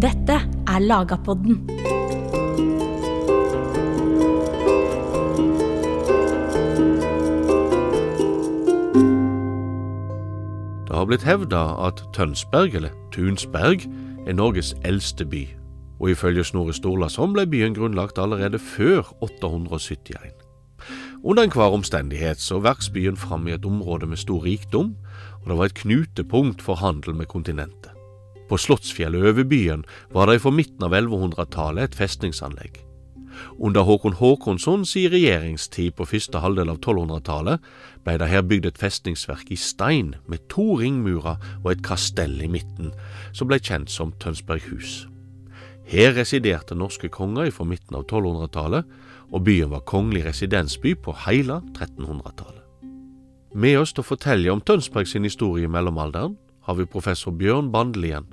Dette er Lagapodden. Det har blitt hevda at Tønsberg, eller Tunsberg, er Norges eldste by, og ifølge Snorre Storlason ble byen grunnlagt allerede før 871. Under enhver omstendighet så vokste byen fram i et område med stor rikdom, og det var et knutepunkt for handel med kontinentet. På Slottsfjellet over byen var det fra midten av 1100-tallet et festningsanlegg. Under Håkon Håkonssons i regjeringstid på første halvdel av 1200-tallet ble det her bygd et festningsverk i stein med to ringmurer og et kastell i midten, som ble kjent som Tønsberghus. Her residerte norske konger fra midten av 1200-tallet, og byen var kongelig residensby på hele 1300-tallet. Med oss til å fortelle om Tønsberg sin historie i mellomalderen har vi professor Bjørn Bandelien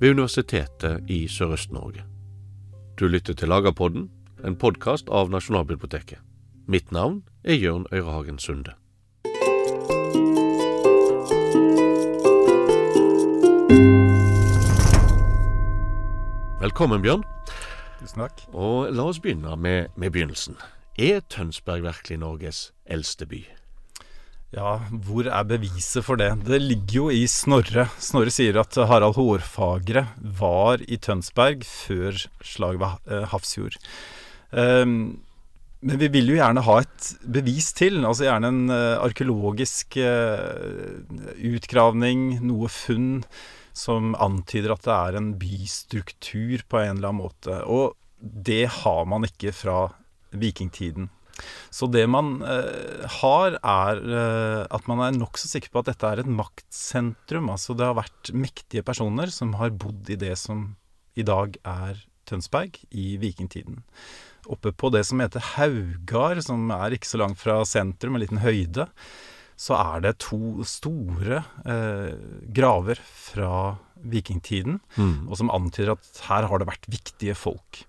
ved Universitetet i Sørøst-Norge. Du lytter til Lagerpodden, en podkast av Nasjonalbiblioteket. Mitt navn er Jørn Øyrehagen Sunde. Velkommen, Bjørn. Tusen takk. Og la oss begynne med, med begynnelsen. Er Tønsberg virkelig Norges eldste by? Ja, hvor er beviset for det? Det ligger jo i Snorre. Snorre sier at Harald Hårfagre var i Tønsberg før slaget ved eh, Hafrsfjord. Um, men vi vil jo gjerne ha et bevis til, altså gjerne en uh, arkeologisk uh, utgravning, noe funn som antyder at det er en bystruktur på en eller annen måte. Og det har man ikke fra vikingtiden. Så det man eh, har, er eh, at man er nokså sikker på at dette er et maktsentrum. Altså det har vært mektige personer som har bodd i det som i dag er Tønsberg, i vikingtiden. Oppe på det som heter Haugard, som er ikke så langt fra sentrum, en liten høyde, så er det to store eh, graver fra vikingtiden, Mm. og som antyder at her har det vært viktige folk.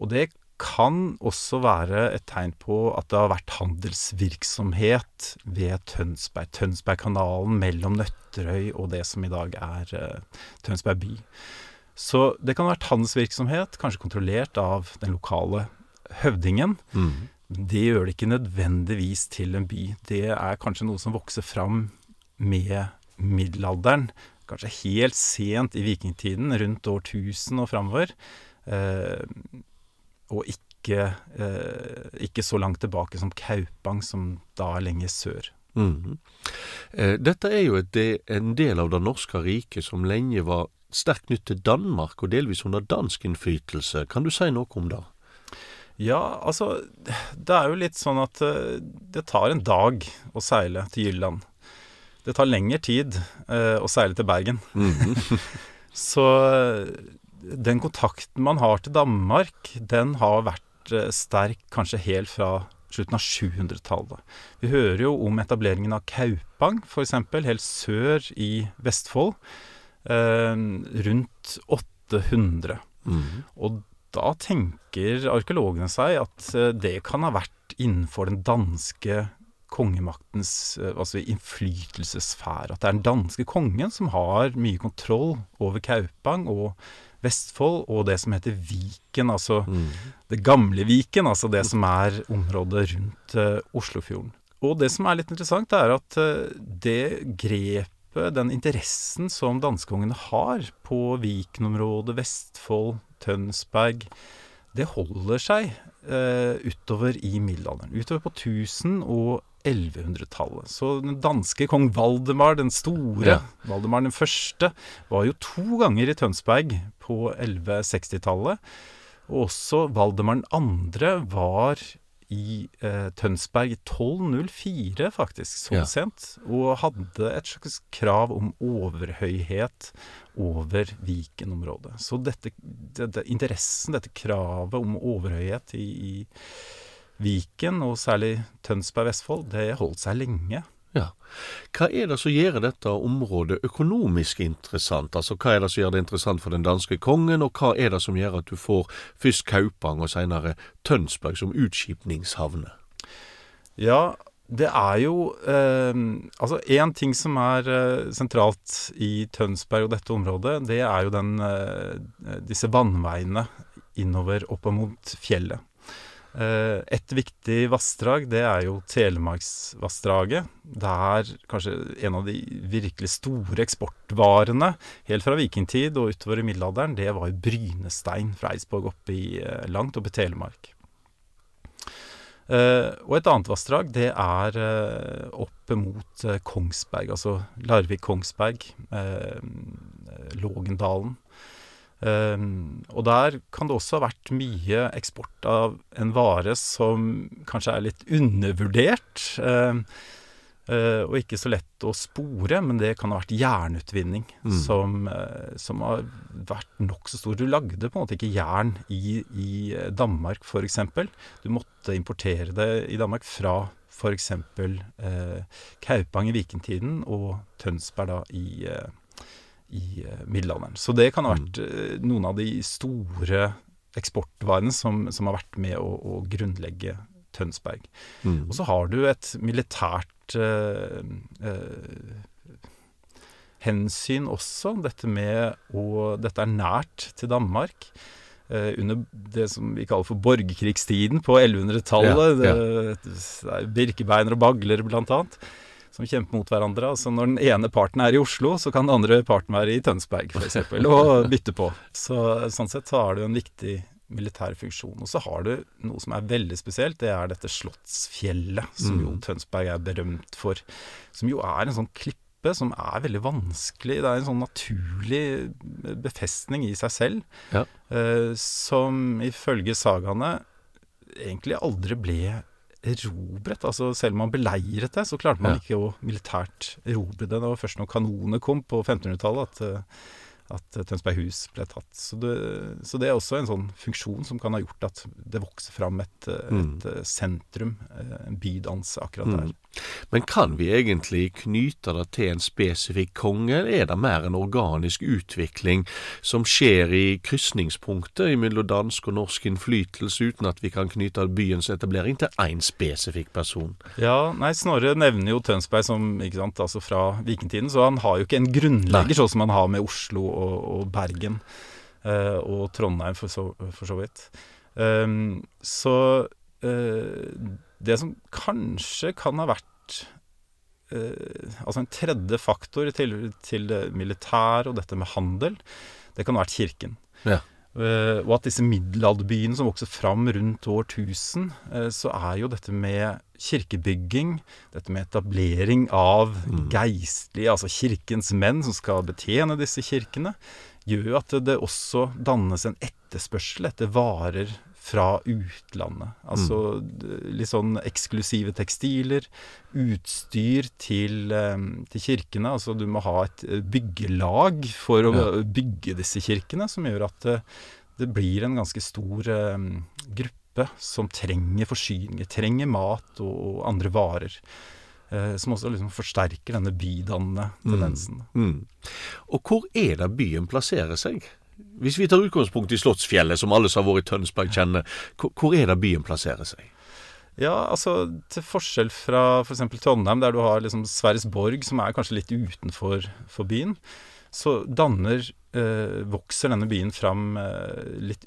Og det kan også være et tegn på at det har vært handelsvirksomhet ved Tønsberg. Tønsbergkanalen mellom Nøtterøy og det som i dag er uh, Tønsberg by. Så det kan ha vært handelsvirksomhet, kanskje kontrollert av den lokale høvdingen. Mm. Det gjør det ikke nødvendigvis til en by. Det er kanskje noe som vokser fram med middelalderen. Kanskje helt sent i vikingtiden, rundt år 1000 og framover. Eh, og ikke, eh, ikke så langt tilbake som Kaupang, som da er lenger sør. Eh, Dette er jo et, en del av det norske riket som lenge var sterkt nytt til Danmark, og delvis under dansk innflytelse. Kan du si noe om det? Ja, altså Det er jo litt sånn at eh, det tar en dag å seile til Jylland. Det tar lengre tid eh, å seile til Bergen. Mhm. Så eh, den kontakten man har til Danmark, den har vært eh, sterk kanskje helt fra slutten av 700-tallet. Vi hører jo om etableringen av Kaupang, f.eks., helt sør i Vestfold, eh, rundt 800. Mm. Og da tenker arkeologene seg at eh, det kan ha vært innenfor den danske kongemaktens eh, altså innflytelsessfære. At det er den danske kongen som har mye kontroll over Kaupang og Vestfold og det som heter Viken, altså mm. det gamle Viken, altså det som er området rundt uh, Oslofjorden. Og det som er litt interessant, er at uh, det grepet, den interessen som danskekongene har på Viken-området, Vestfold, Tønsberg, det holder seg uh, utover i middelalderen. Utover på 1000- og 1100-tallet. Så den danske kong Valdemar den store, Ja. Valdemar den første, var jo to ganger i Tønsberg på 1160-tallet. Og også Valdemar den andre var i eh, Tønsberg i 1204, faktisk, så Ja. sent. Og hadde et slags krav om overhøyhet over Viken-området. Så dette, dette, interessen, dette kravet om overhøyhet i, i Viken, og særlig Tønsberg-Vestfold, det holdt seg lenge. Ja. Hva er det som gjør dette området økonomisk interessant? Altså, Hva er det som gjør det interessant for den danske kongen, og hva er det som gjør at du får først Kaupang og senere Tønsberg som utskipningshavne? Ja, det er jo eh, Altså, én ting som er eh, sentralt i Tønsberg og dette området, det er jo den, eh, disse vannveiene innover opp mot fjellet. Eh, et viktig vassdrag, det er jo Telemarksvassdraget. Der kanskje en av de virkelig store eksportvarene helt fra vikingtid og utover i middelalderen, det var jo brynestein fra Eidsborg oppe i, eh, langt oppe i Telemark. Uh, og et annet vassdrag, det er uh, opp mot Kongsberg, altså Larvik-Kongsberg, Lågendalen. Og der kan det også ha vært mye eksport av en vare som kanskje er litt undervurdert. Uh, Uh, og ikke så lett å spore, men det kan ha vært jernutvinning mm. som, uh, som, har vært nokså stor. Du lagde på en måte ikke jern i, i Danmark, f.eks. Du måtte importere det i Danmark fra f.eks. Eh, Kaupang i vikingtiden og Tønsberg da i, uh, i middelalderen. Så det kan ha vært mm. noen av de store eksportvarene som, som har vært med å, å grunnlegge Tønsberg. Mm. Og så har du et militært eh, eh, hensyn også. Dette med å Dette er nært til Danmark. Eh, under det som vi kaller for borgerkrigstiden på 1100-tallet. Ja, ja. Er Birkebeiner og bagler, blant annet. Som kjemper mot hverandre. Altså Når den ene parten er i Oslo, så kan den andre parten være i Tønsberg, f.eks. Og bytte på. Så, sånn sett så har du en viktig militær funksjon. Og så har du noe som er veldig spesielt. Det er dette Slottsfjellet, som jo mm. Tønsberg er berømt for. Som jo er en sånn klippe som er veldig vanskelig. Det er en sånn naturlig befestning i seg selv. Ja. Uh, som ifølge sagaene egentlig aldri ble erobret. Altså selv om man beleiret det, så klarte man ja. ikke å militært erobre det. Det var først når kanonene kom på 1500-tallet at uh, at Tønsberghus ble tatt. Så det, så det, er også en sånn funksjon som kan ha gjort at det vokser fram et, mm. et mm. sentrum, eh, en bydans akkurat der. Mm. Men kan vi egentlig knyte det til en spesifikk konge, eller er det mer en organisk utvikling som skjer i krysningspunktet mellom dansk og norsk innflytelse, uten at vi kan knyte byens etablering til én spesifikk person? Ja, nei, Snorre nevner jo Tønsberg som, ikke sant, altså fra vikingtiden, så han har jo ikke en grunnlegger sånn som han har med Oslo og, og Bergen eh, og Trondheim, for så, for så vidt. Um, så uh, det som kanskje kan ha vært uh, Altså en tredje faktor til, til det militære og dette med handel, det kan ha vært kirken. Ja. Uh, og at disse middelalderbyene som vokser fram rundt år 1000, uh, så er jo dette med kirkebygging, dette med etablering av mm. geistlige, altså kirkens menn som skal betjene disse kirkene, gjør jo at det også dannes en etterspørsel etter varer fra utlandet. Altså litt sånn eksklusive tekstiler, utstyr til, til, kirkene. Altså du må ha et eh, byggelag for å bygge disse kirkene, som gjør at det, det blir en ganske stor um, gruppe som trenger forsyninger, trenger mat og, og andre varer. Uh, som også liksom forsterker denne bydannende mm. tendensen. Mm. Mm. Og hvor er det byen plasserer seg? Hvis vi tar utgangspunkt i Slottsfjellet, som alle som har vært i Tønsberg kjenner, hvor er det byen plasserer seg? Ja, altså til forskjell fra f.eks. For Trondheim, der du har liksom Sverresborg, som er kanskje litt utenfor byen, så danner eh, Vokser denne byen fram eh, litt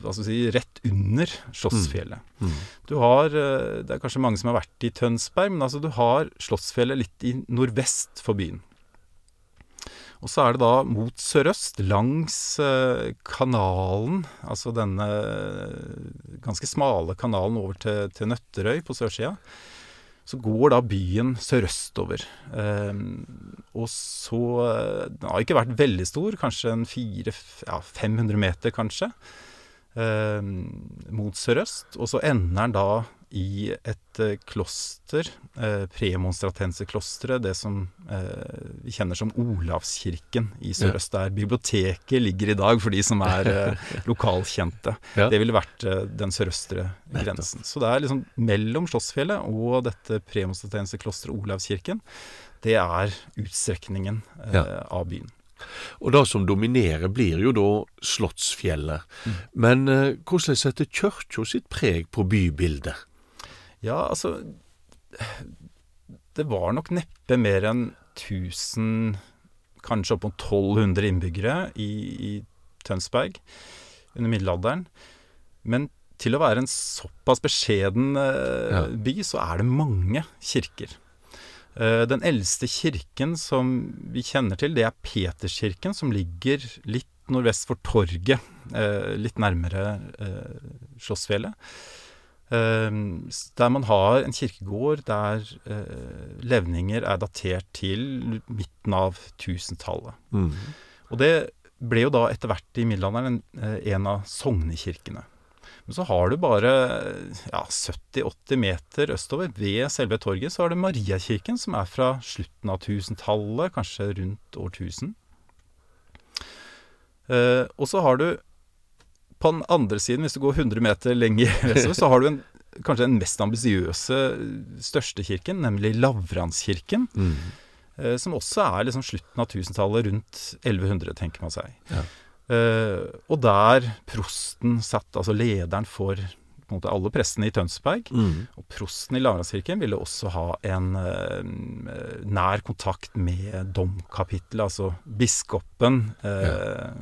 hva skal vi si, rett under Slottsfjellet. Mm. Mm. Du har eh, Det er kanskje mange som har vært i Tønsberg, men altså du har Slottsfjellet litt i nordvest for byen. Og så er det da mot sørøst, langs eh, kanalen, altså denne ganske smale kanalen over til, til Nøtterøy på sørsida, så går da byen sørøstover. Eh, og så eh, Den har ikke vært veldig stor, kanskje en 400-500 meter, kanskje, eh, mot sørøst. Og så ender den da i et eh, kloster, eh, premonstratenserklosteret, det som eh, vi kjenner som Olavskirken i sørøst, der biblioteket ligger i dag, for de som er eh, lokalkjente. Ja. Det ville vært eh, den sørøstre grensen. Så det er liksom mellom Slottsfjellet og dette premonstratenserklosteret Olavskirken. Det er utstrekningen eh, ja. av byen. Og det som dominerer, blir jo da Slottsfjellet. Mm. Men eh, hvordan setter kirka sitt preg på bybildet? Ja, altså det var nok neppe mer enn 1000, kanskje opp mot 1200 innbyggere i, i Tønsberg under middelalderen. Men til å være en såpass beskjeden eh, Ja. by, så er det mange kirker. Eh, den eldste kirken som vi kjenner til, det er Peterskirken, som ligger litt nordvest for torget. Eh, litt nærmere eh, Slottsfjellet. Eh, s- der man har en kirkegård der eh, levninger er datert til midten av 1000-tallet. Mm. Og det ble jo da etter hvert i middelalderen en, eh, en av sognekirkene. Men så har du bare ja, 70-80 meter østover, ved selve torget, så har du Mariakirken, som er fra slutten av 1000-tallet, kanskje rundt år 1000. Eh, og så har du på den andre siden, hvis du går 100 meter lenger vestover, så har du en, kanskje den mest ambisiøse, største kirken, nemlig Lavranskirken. Mm. Eh, som også er liksom slutten av 1000-tallet, rundt 1100, tenker man seg. Ja. Eh, og der prosten satt, altså lederen for på en måte, alle prestene i Tønsberg, Mm. og prosten i Larangskirken ville også ha en eh, nær kontakt med domkapittelet, altså biskopen eh,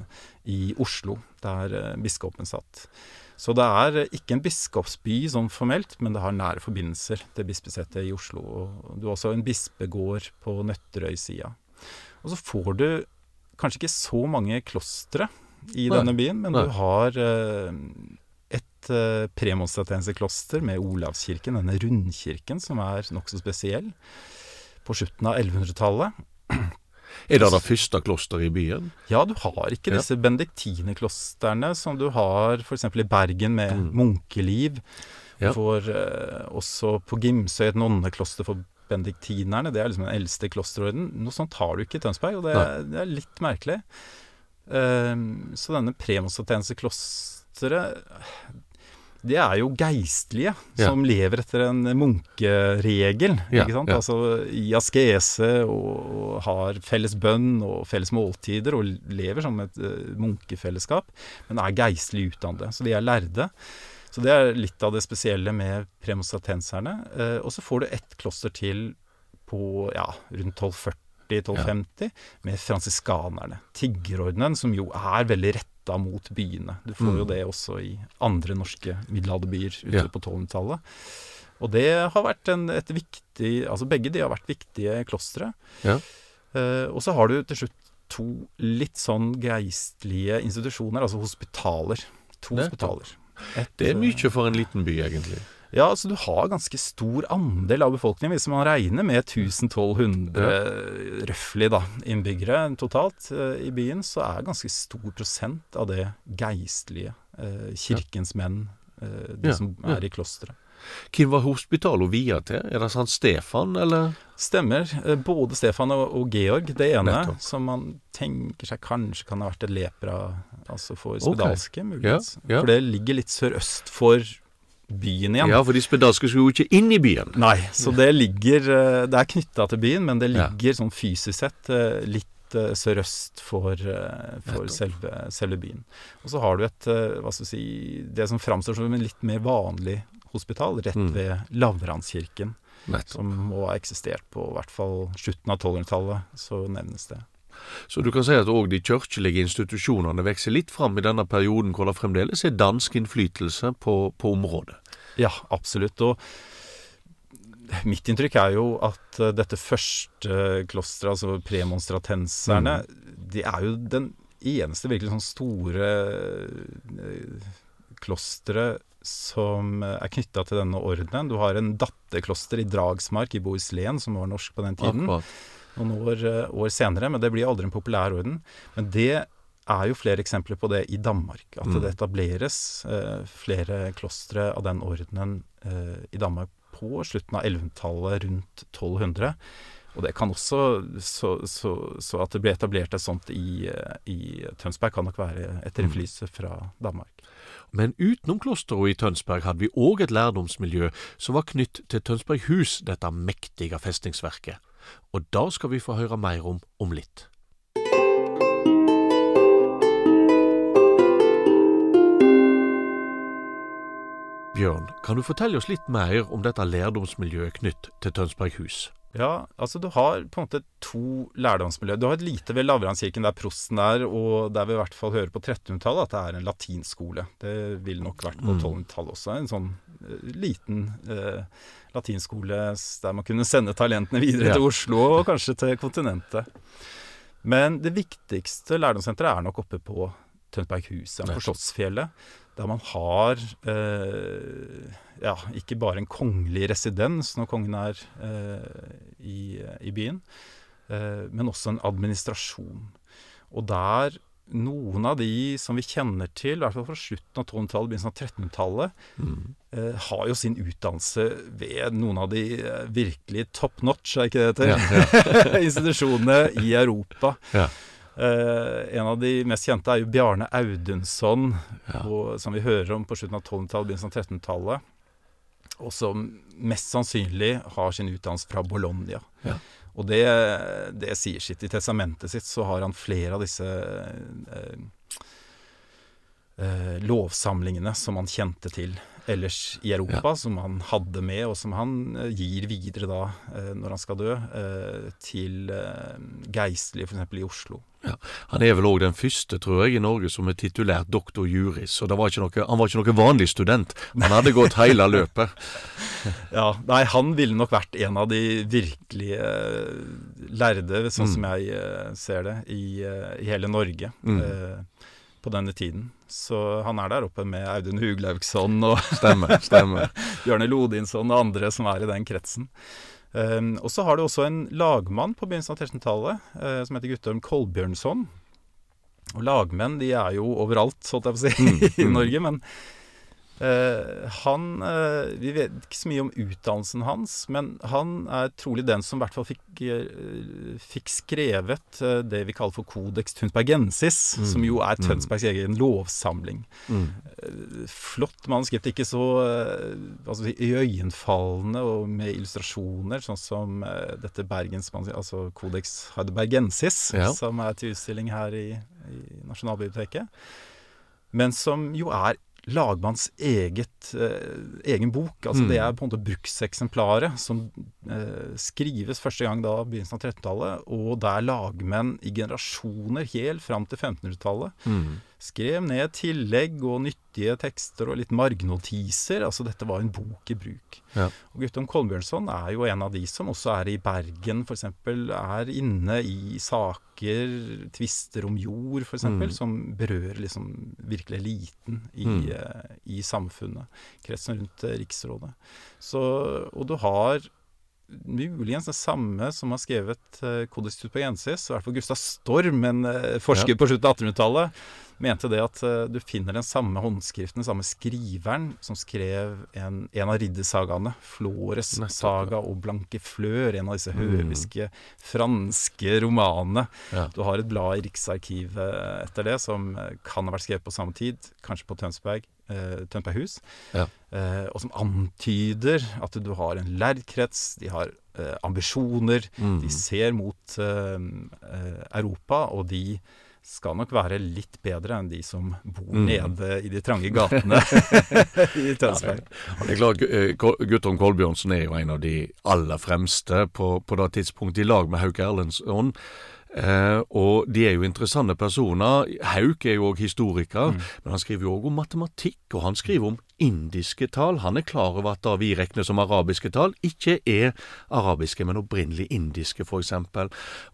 i Oslo, der eh, biskopen satt. Så det er ikke en biskopsby sånn formelt, men det har nære forbindelser til bispesetet i Oslo. Og du har også en bispegård på Nøtterøy-sida. Og så får du kanskje ikke så mange klostre i Nei, denne byen, men nei. du har eh, et kloster premonstratensekloster med Olavskirken, denne rundkirken som er nokså spesiell, på slutten av 1100-tallet. Er det det første klosteret i byen? Ja, du har ikke Ja. disse benediktinerklostrene som du har f.eks. i Bergen med Mm. munkeliv. Ja. For, eh, også på Gimsøy et nonnekloster for benediktinerne. Det er liksom den eldste klosterorden. Noe sånt har du ikke i Tønsberg, og det, det er litt merkelig. Ehm, så denne premonstratenseklosteret det er jo geistlige Ja. som lever etter en munkeregel. Ja, ikke sant? ja. Altså i askese og, har felles bønn og felles måltider og lever som et uh, munkefellesskap, men er geistlig utdannede. Så de er lærde. Så det er litt av det spesielle med premonstratenserne. Uh, og så får du ett kloster til på ja, rundt 1240-1250 med fransiskanerne. Tiggerordenen, som jo er veldig retta mot byene. Du får jo Mm. det også i andre norske middelalderbyer ute på 1200-tallet. Og det har vært en, et viktig Altså begge de har vært viktige klostre. Ja. Uh, og så har du til slutt to litt sånn geistlige institusjoner, altså hospitaler. To det, hospitaler. Et, Det er mye for en liten by, egentlig. Ja, altså du har ganske stor andel av befolkningen, hvis man regner med 1200 røftlig da, innbyggere totalt eh, i byen, så er ganske stor prosent av det geistlige, eh, kirkens menn, eh, de Ja, som ja. er i klosteret. Hvem var hospitalet via til? Er det sant Stefan, eller? Stemmer. Både Stefan og, og Georg, det ene, Nettopp. som man tenker seg kanskje kan ha vært et lepra, altså for spedalske, spedalske, muligens. Ja, ja. For det ligger litt sørøst for byen igjen. Ja, for de spedalske skulle jo ikke inn i byen. Nei, så det ligger eh, Det er knytta til byen, men det Ja. ligger sånn fysisk sett eh, litt eh, sørøst for, for selve, selve byen. Og så har du et hva skal si Det som framstår som en litt mer vanlig hospital, rett Mm. ved Lavranskirken, Nettopp. som må ha eksistert på i hvert fall slutten av 1200-tallet, så nevnes det. Så du kan si at òg de kirkelige institusjonene vokser litt fram i denne perioden hvor det fremdeles er dansk innflytelse på, på området. Ja, absolutt. Og mitt inntrykk er jo at eh, dette første klosteret, altså premonstratenserne, de er jo den eneste virkelig sånn store eh, klosteret som er knytta til denne ordenen. Du har en datterkloster i Dragsmark i Bohuslän, som var norsk på den tiden Akkurat. Noen år, eh, år senere, men det blir aldri en populær orden. Men det er jo flere eksempler på det i Danmark. At Mm. det etableres eh, flere klostre av den ordenen eh, i Danmark på slutten av 1100-tallet, rundt 1200. Og det kan også så, så, så at det ble etablert et sånt i, eh, i Tønsberg, kan nok være Mm. innflytelse fra Danmark. Men utenom klosteret i Tønsberg hadde vi òg et lærdomsmiljø som var knytt til Tønsberghus, dette mektige festningsverket. Og da skal vi få høre mer om om litt. Bjørn, kan du fortelle oss litt mer om dette lærdomsmiljøet knytt til Tønsberghus? Ja, altså du har på en måte to lærdomsmiljøer. Du har et lite ved Lavrandskirken der prosten er, og der vi i hvert fall hører på 1300-tallet at det er en latinskole. Det ville nok vært på 1200-tallet også. En sånn uh, liten uh, latinskole der man kunne sende talentene videre ja. til Oslo og kanskje til kontinentet. Men det viktigste lærdomssenteret er nok oppe på Tønsberghuset på Slottsfjellet der man har eh, ja, ikke bare en kongelig residens når kongen er eh, i, i, byen, eh, men også en administrasjon. Og der noen av de som vi kjenner til, i hvert fall fra slutten av 1200-tallet, begynnelsen av 1300-tallet, mm. eh, har jo sin utdannelse ved noen av de virkelig top notch, er ikke det det heter, ja, ja. institusjonene i Europa. Ja. Uh, en av de mest kjente er jo Bjarne Audunson, ja. som vi hører om på slutten av 1200-tallet, begynnelsen av 1300-tallet. Og som mest sannsynlig har sin utdannelse fra Bologna. Ja. Og det, det, sier sitt. I testamentet sitt så har han flere av disse uh, uh, lovsamlingene som han kjente til ellers i Europa, ja. som han hadde med, og som han eh, gir videre da, eh, når han skal dø, eh, til geistlige f.eks. i Oslo. Ja. Han er vel òg den første, tror jeg, i Norge som er titulert doktor juris. Og var noe, han var ikke noe vanlig student. Han hadde gått hele løpet. ja, Nei, han ville nok vært en av de virkelige lærde, sånn mm. som jeg ser det, i, i hele Norge. Mm. Eh, på denne tiden. Så han er der oppe med Audun Huglaugsson og stemmer, stemmer. Bjørne Lodinsson og andre som er i den kretsen. Um, og så har du også en lagmann på begynnelsen av 1300-tallet uh, som heter Guttorm Kolbjørnson. Og lagmenn de er jo overalt, holdt jeg på å si, mm, i mm. Norge. Men Uh, han uh, Vi vet ikke så mye om utdannelsen hans, men han er trolig den som i hvert fall fikk, uh, fikk skrevet det vi kaller for Codex Tønsbergensis, mm. som jo er mm. Tønsbergs egen lovsamling. Mm. flott manuskript, ikke så altså, iøynefallende og med illustrasjoner, sånn som dette Bergens altså Codex Heidebergensis, ja. som er til utstilling her i, i Nasjonalbiblioteket. Men som jo er lagmanns eget, eh, egen bok. Altså mm. Det er på en måte brukseksemplaret som eh, skrives første gang da begynnelsen av 1300-tallet, og der lagmenn i generasjoner helt fram til 1500-tallet mm. Skrev ned tillegg og nyttige tekster og litt margnotiser. Altså dette var en bok i bruk. Ja. Og Guttorm Kolbjørnson er jo en av de som også er i Bergen, f.eks. Er inne i saker tvister om jord, f.eks., mm. som berører liksom virkelig eliten i, mm. uh, i samfunnet. Kretsen rundt uh, Riksrådet. Så, og du har muligens det samme som har skrevet uh, Codex Tupagensis, i hvert fall Gustav Storm, en uh, forsker ja. på slutten av 1800-tallet, mente det at uh, du finner den samme håndskriften, den samme skriveren, som skrev en, en av riddersagaene, Flores saga og Blanke Flør, en av disse mm. høviske franske romanene. Ja. Du har et blad i Riksarkivet etter det som kan ha vært skrevet på samme tid, kanskje på Tønsberg, eh, Tønsberghus, ja. eh, og som antyder at du har en lærkrets, de har eh, ambisjoner, mm. de ser mot eh, eh, Europa, og de skal nok være litt bedre enn de som bor mm. nede i de trange gatene i Tønsberg. Ja, det er klart, eh, Guttorm Kolbjørnsen er jo en av de aller fremste på, på det tidspunktet, i lag med Hauke Erlendsson. Eh, og de er jo interessante personer. Hauk er jo òg historiker, mm. men han skriver jo òg om matematikk, og han skriver om indiske tall. Han er klar over at da vi regner som arabiske tall, ikke er arabiske, men opprinnelig indiske, f.eks.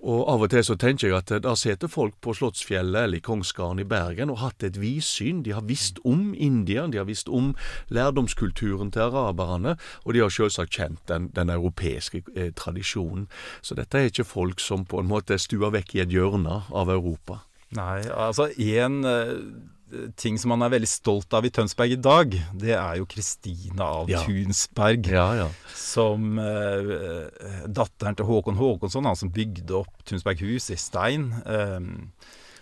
Og av og til så tenker jeg at da sitter folk på Slottsfjellet eller i Kongsgarden i Bergen og hatt et vidsyn. De har visst om India, de har visst om lærdomskulturen til araberne, og de har selvsagt kjent den, den europeiske eh, tradisjonen. Så dette er ikke folk som på en måte stuer vekk i et hjørne av Europa. Nei, altså eh, ting som man er veldig stolt av i Tønsberg i dag, det er jo Kristina av ja. Tunsberg. Ja, ja. Som eh, datteren til Håkon Håkonsson, han som bygde opp Tunsberghus i stein. Eh,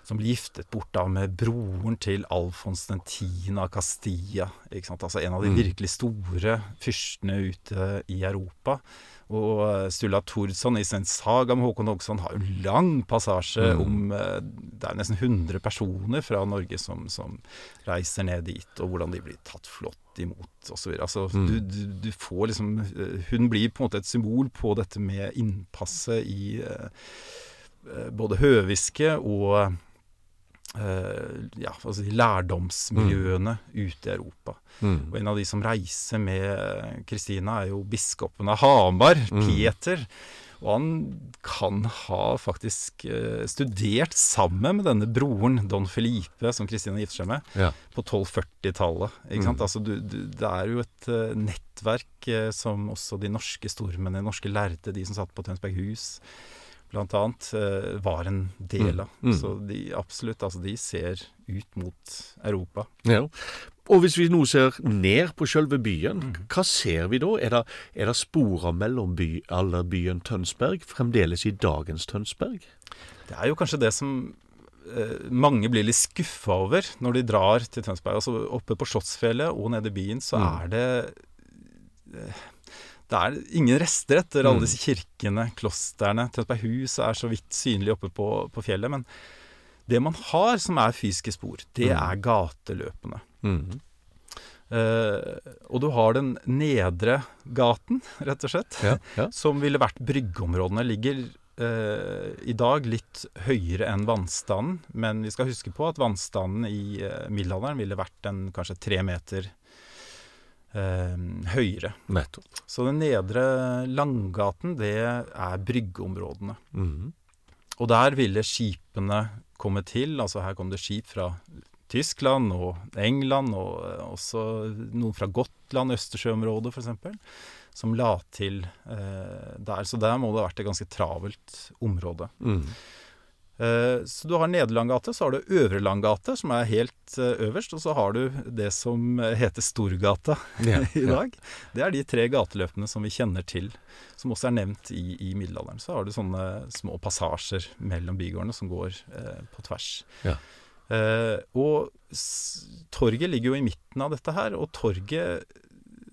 som ble giftet bort da med broren til Alfons den 10. av Castilla. Altså en av de Mm. virkelig store fyrstene ute i Europa. Og eh, Sturla Thorsson i sin saga med Håkon Ogsson har jo lang passasje Mm. om eh, Det er nesten 100 personer fra Norge som, som reiser ned dit, og hvordan de blir tatt flott imot osv. Altså, Mm. du, du, du får liksom eh, Hun blir på en måte et symbol på dette med innpasset i både høviske og ja, altså de lærdomsmiljøene ute i Europa. Mm. Og en av de som reiser med Kristina, er jo biskopen av Hamar, Mm. Peter. Og han kan ha faktisk eh, studert sammen med denne broren, Don Felipe, som Kristina gifter seg med, Ja. på 1240-tallet. Ikke sant? Mm. Altså, du, du, det er jo et eh, nettverk eh, som også de norske stormennene, de norske lærde, de som satt på Tønsberg hus, blant annet, eh, var en del av. Mm. Mm. Så de absolutt, altså de ser ut mot Europa. Ja. Og hvis vi nå ser ned på selve byen, Mm. hva ser vi da? Er det, er det spor av mellombyen Tønsberg fremdeles i dagens Tønsberg? Det er jo kanskje det som eh, mange blir litt skuffa over når de drar til Tønsberg. Altså Oppe på Slottsfjellet og nede i byen så Mm. er det eh, Det er ingen rester etter alle Mm. disse kirkene, klostrene. Tønsberghus er så vidt synlig oppe på, på fjellet. Men det man har som er fysiske spor, det Mm. er gateløpene. Mm. Uh, og du har den nedre gaten, rett og slett Ja, ja. som ville vært bryggeområdene, ligger uh, i dag litt høyere enn vannstanden. Men vi skal huske på at vannstanden i uh, middelalderen ville vært en kanskje tre meter eh, høyere. Nettopp. Så den nedre Langgaten, det er bryggeområdene. Mm. Og der ville skipene komme til. Altså her kom det skip fra Tyskland og England, og eh, også noen fra Gotland, Østersjøområdet f.eks., som la til eh, der. Så der må det ha vært et ganske travelt område. Mm. Eh, så du har Nedre Langgate, så har du Øvre Langgate, som er helt eh, øverst, og så har du det som heter Storgata Ja, i dag. Det er de tre gateløpene som vi kjenner til, som også er nevnt i, i middelalderen. Så har du sånne små passasjer mellom bygårdene som går eh, på tvers. Ja. Eh, og torget ligger jo i midten av dette her, og torget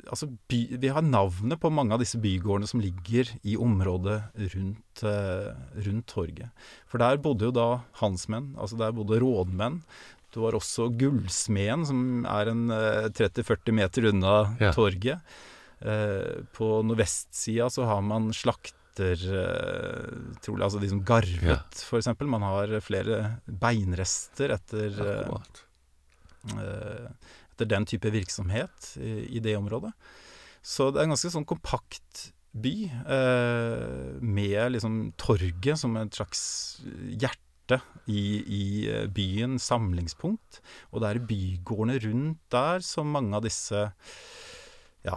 Altså, by, vi har navnet på mange av disse bygårdene som ligger i området rundt, eh, rundt torget. For der bodde jo da hansmenn, altså der bodde rådmenn. Du har også gullsmeden, som er en eh, 30-40 meter unna Ja. torget. Eh, på nordvestsida så har man slakter eh, trolig, altså de som garvet, Ja. eksempel. Man har flere beinrester etter eh, Eh, den type virksomhet i, i det området. Så det er en ganske sånn kompakt by, eh, med liksom torget som et slags hjerte i, i eh, byen, samlingspunkt. Og det er bygårdene rundt der som mange av disse ja,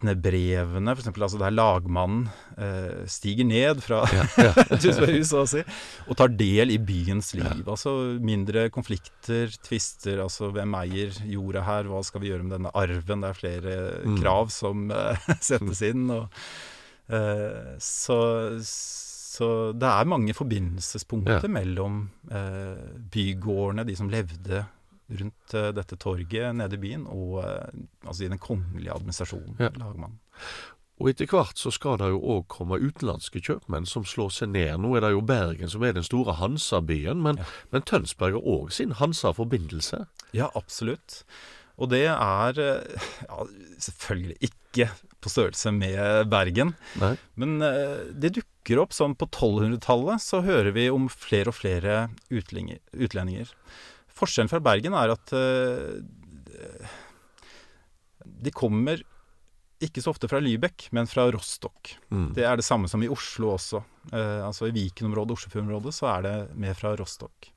vitnebrevene, f.eks. Altså der lagmannen eh, stiger ned fra Ja, ja. Tusberghus, så å si, og tar del i byens liv. Altså mindre konflikter, tvister, altså hvem eier jorda her, hva skal vi gjøre med denne arven? Det er flere Mm. krav som eh, settes inn. Og, eh, så, så det er mange forbindelsespunkter Ja. mellom eh, bygårdene, de som levde rundt eh, dette torget nede i byen, og eh, altså i den kongelige administrasjonen, Ja. lagmannen. Og etter hvert så skal det jo òg komme utenlandske kjøpmenn som slår seg ned. Nå er det jo Bergen som er den store Hansa-byen, men, Ja. men Tønsberg har òg sin Hansa-forbindelse. Ja, absolutt. Og det er eh, ja, selvfølgelig ikke på størrelse med Bergen, Nei? men det dukker opp sånn på 1200-tallet, så hører vi om flere og flere utlendinger. Forskjellen fra Bergen er at eh, de kommer ikke så ofte fra Lybekk, men fra Rostock. Mm. Det er det samme som i Oslo også. Eh, altså I Viken-området, Oslofjord-området, så er det mer fra Rostock.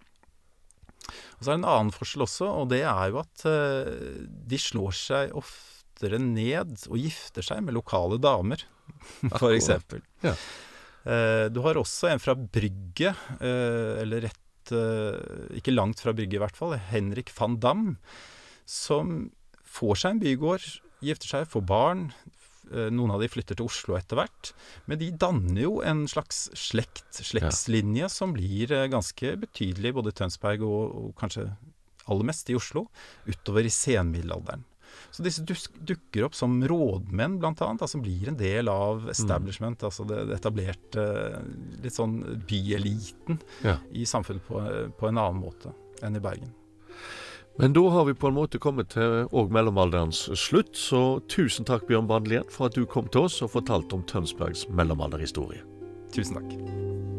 Og så er det en annen forskjell også, og det er jo at eh, de slår seg oftere ned og gifter seg med lokale damer, for eksempel. Ja. Eh, du har også en fra Brygge, eh, eller rett eh, Ikke langt fra Brygge, i hvert fall. Henrik van Dam, som får seg en bygård, gifter seg, får barn, eh, noen av de flytter til Oslo etter hvert. Men de danner jo en slags slekt, slektslinje ja. som blir eh, ganske betydelig både i Tønsberg og, og kanskje aller mest i Oslo, utover i senmiddelalderen. Så disse dukker opp som rådmenn, blant annet, altså blir en del av establishment, mm. altså det, det etablerte litt sånn byeliten ja. i samfunnet på, på, en annen måte enn i Bergen. Men da har vi på en måte kommet til òg mellomalderens slutt, så tusen takk Bjørn Bandelien for at du kom til oss og fortalte om Tønsbergs mellomalderhistorie. Tusen takk.